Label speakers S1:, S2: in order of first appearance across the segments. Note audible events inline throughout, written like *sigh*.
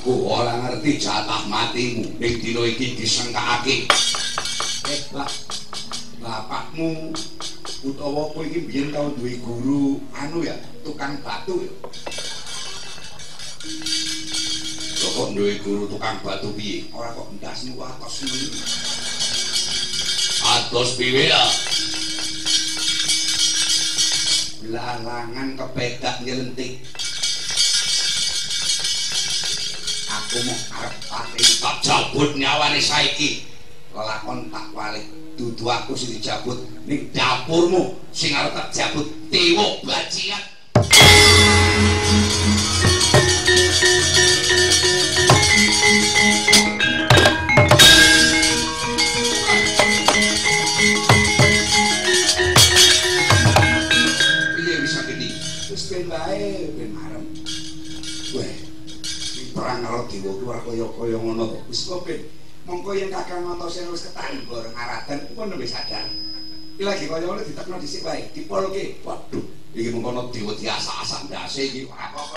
S1: aku ora ngerti jatah matimu. Ning dina iki disengkakake. Eh bak bapakmu
S2: utawa kowe iki biyen tau duwe guru anu
S1: ya tukang batu ya? Kok duwe guru tukang batu piye? Ora
S2: kok ndasmu atos ngono
S1: atos piye ya. Larangan kepedak nyelentik
S2: aku mau arep pati
S1: tak jabut nyawane saiki. Lelakon tak walik dudu aku sing dijabut. Ning dapurmu sing arep tak jabut tiwuk bajingan kaya ngono to.
S2: wis kepit mongko yen kakang ngantosen wis ketanggor ngaraden pun nembe sadar. Iki lagi kaya ngono ditekno dhisik wae. Dipolke
S1: waduh iki mongko no diwet asa-asa ndase iki. Apa kok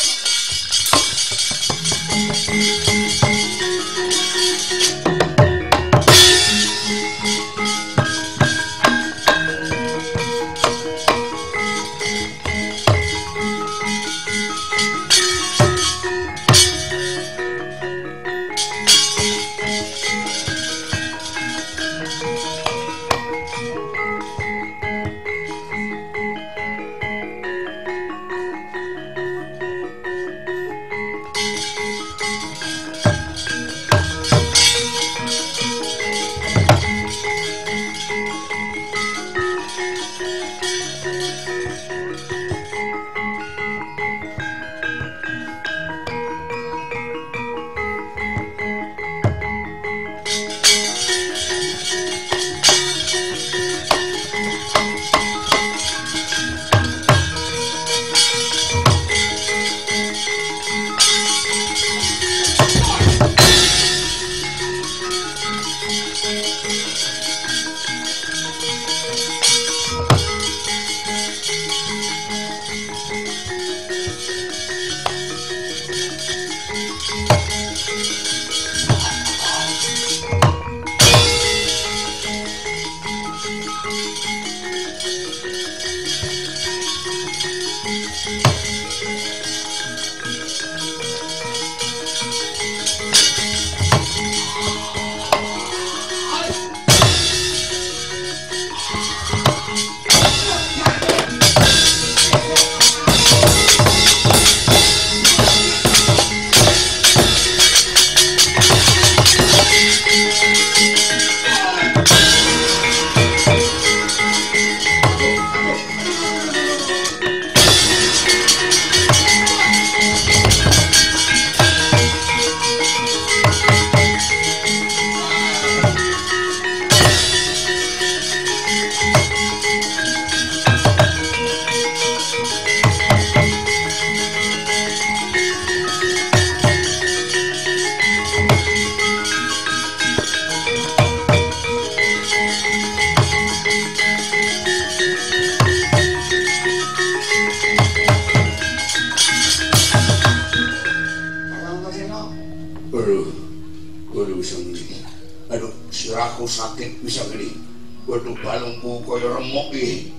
S1: bisa gini waduh balungku kaya remuk iki.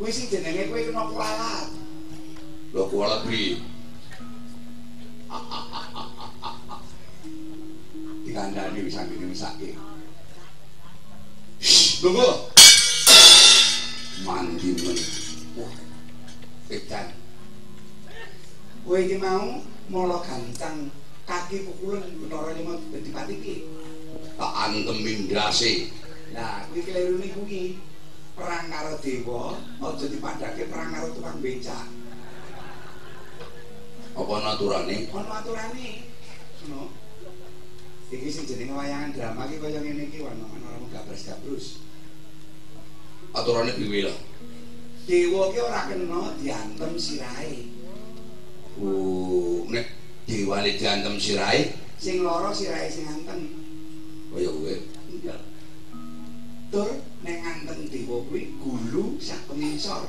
S2: Kuwi sing jenenge kowe kena kualat.
S1: Lho kualat pri *laughs* dikandani wis sampe ning sak tunggu mandi men. Edan.
S2: Kowe iki mau molo gancang kaki pukulan menara lima dadi pati
S1: tak antemin dase
S2: nah kuwi kelirune kuwi perang karo dewa aja dipadake perang karo tukang becak.
S1: Apa ana aturane?
S2: Ana aturane. Ngono. Iki sing jenenge wayangan drama iki kaya ngene iki ana ora mung gabres gabrus
S1: aturane piwe lah
S2: dewa ki ora kena diantem sirahe.
S1: Oh nek dewa diantem sirahe?
S2: Sing lara sirahe sing antem.
S1: Oh, kaya kowe. Iya.
S2: Tur ning nganten dewa kuwi gulu sak pengisor.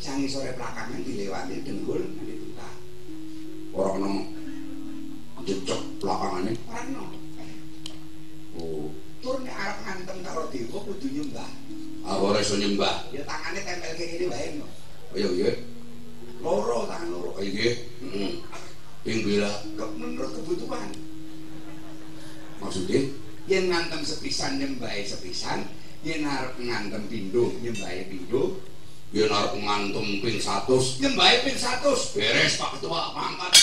S2: Sang isore prakane dilewati dengkul nganti tuntas.
S1: Ora kena jecok plakane.
S2: Ora kena.
S1: Oh,
S2: tur nek arep nganten karo dewa kudu nyembah.
S1: Ah, ora iso nyembah. Ya
S2: tangane tempel kene iki wae.
S1: Kaya oh, kowe.
S2: Loro tangan
S1: loro kaya nggih. Heeh. Ing bila
S2: menurut kebutuhan.
S1: Maksudnya?
S2: Yen ngantem sepisan nyembahe sepisan, yen arep ngantem pindho nyembahe pindho,
S1: yen arep ngantem ping 100 nyembahe ping 100. beres Pak Ketua mangkat.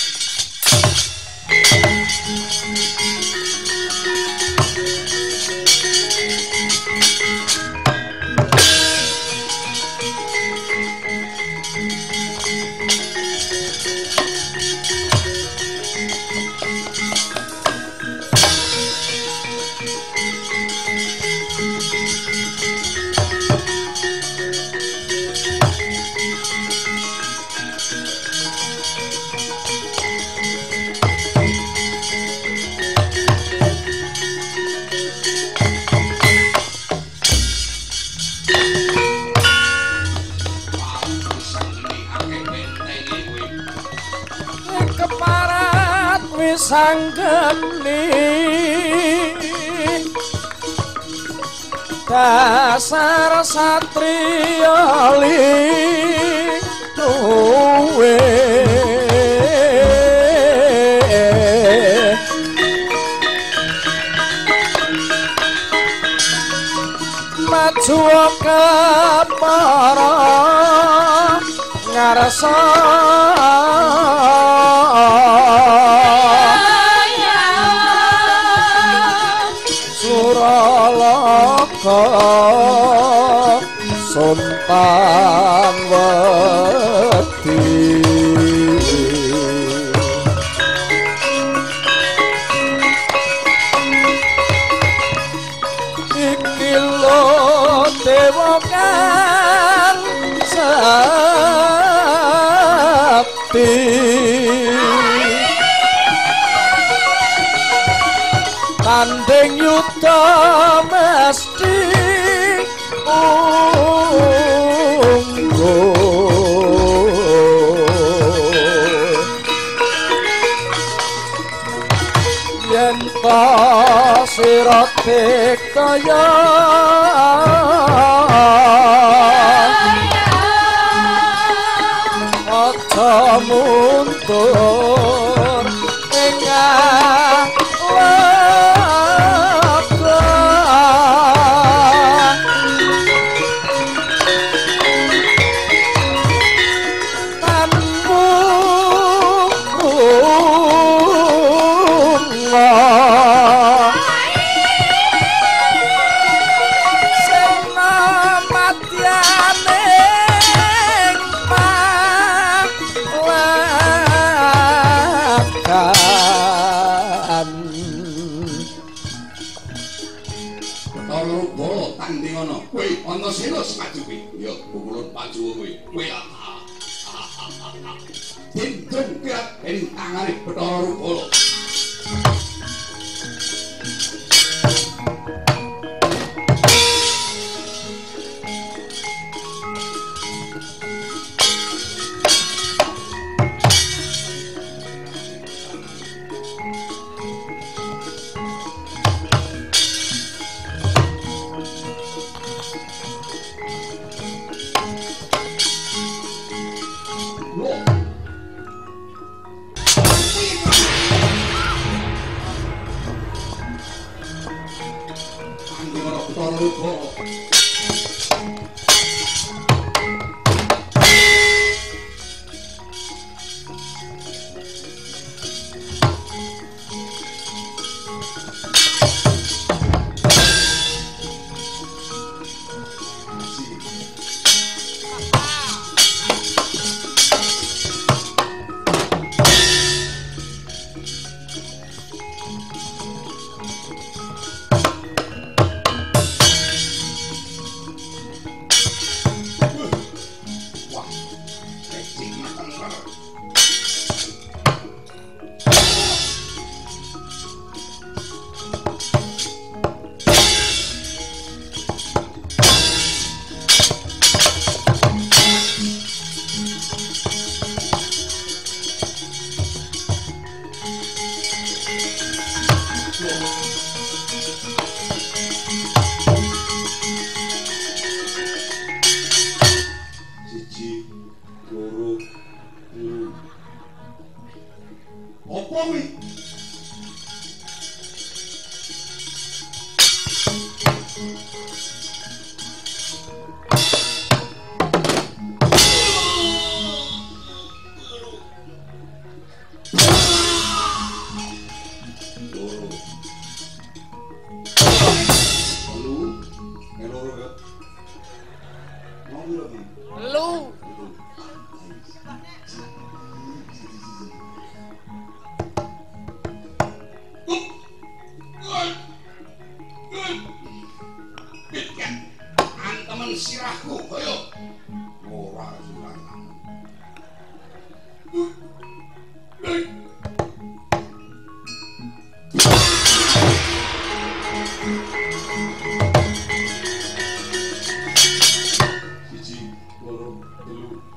S3: Anggeni dasar satriya luwe maju ke para suralaka sontan wedi mesti unggul yen ta sirat kaya. Aja mundur
S1: Kowe ana sira semaju kuwi. Ya, bukulun panjuwa kuwi. Kowe ah. Dinten pirat ing tangane Bathara Bolo. grupo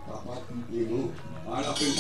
S1: papat, lima, ana ping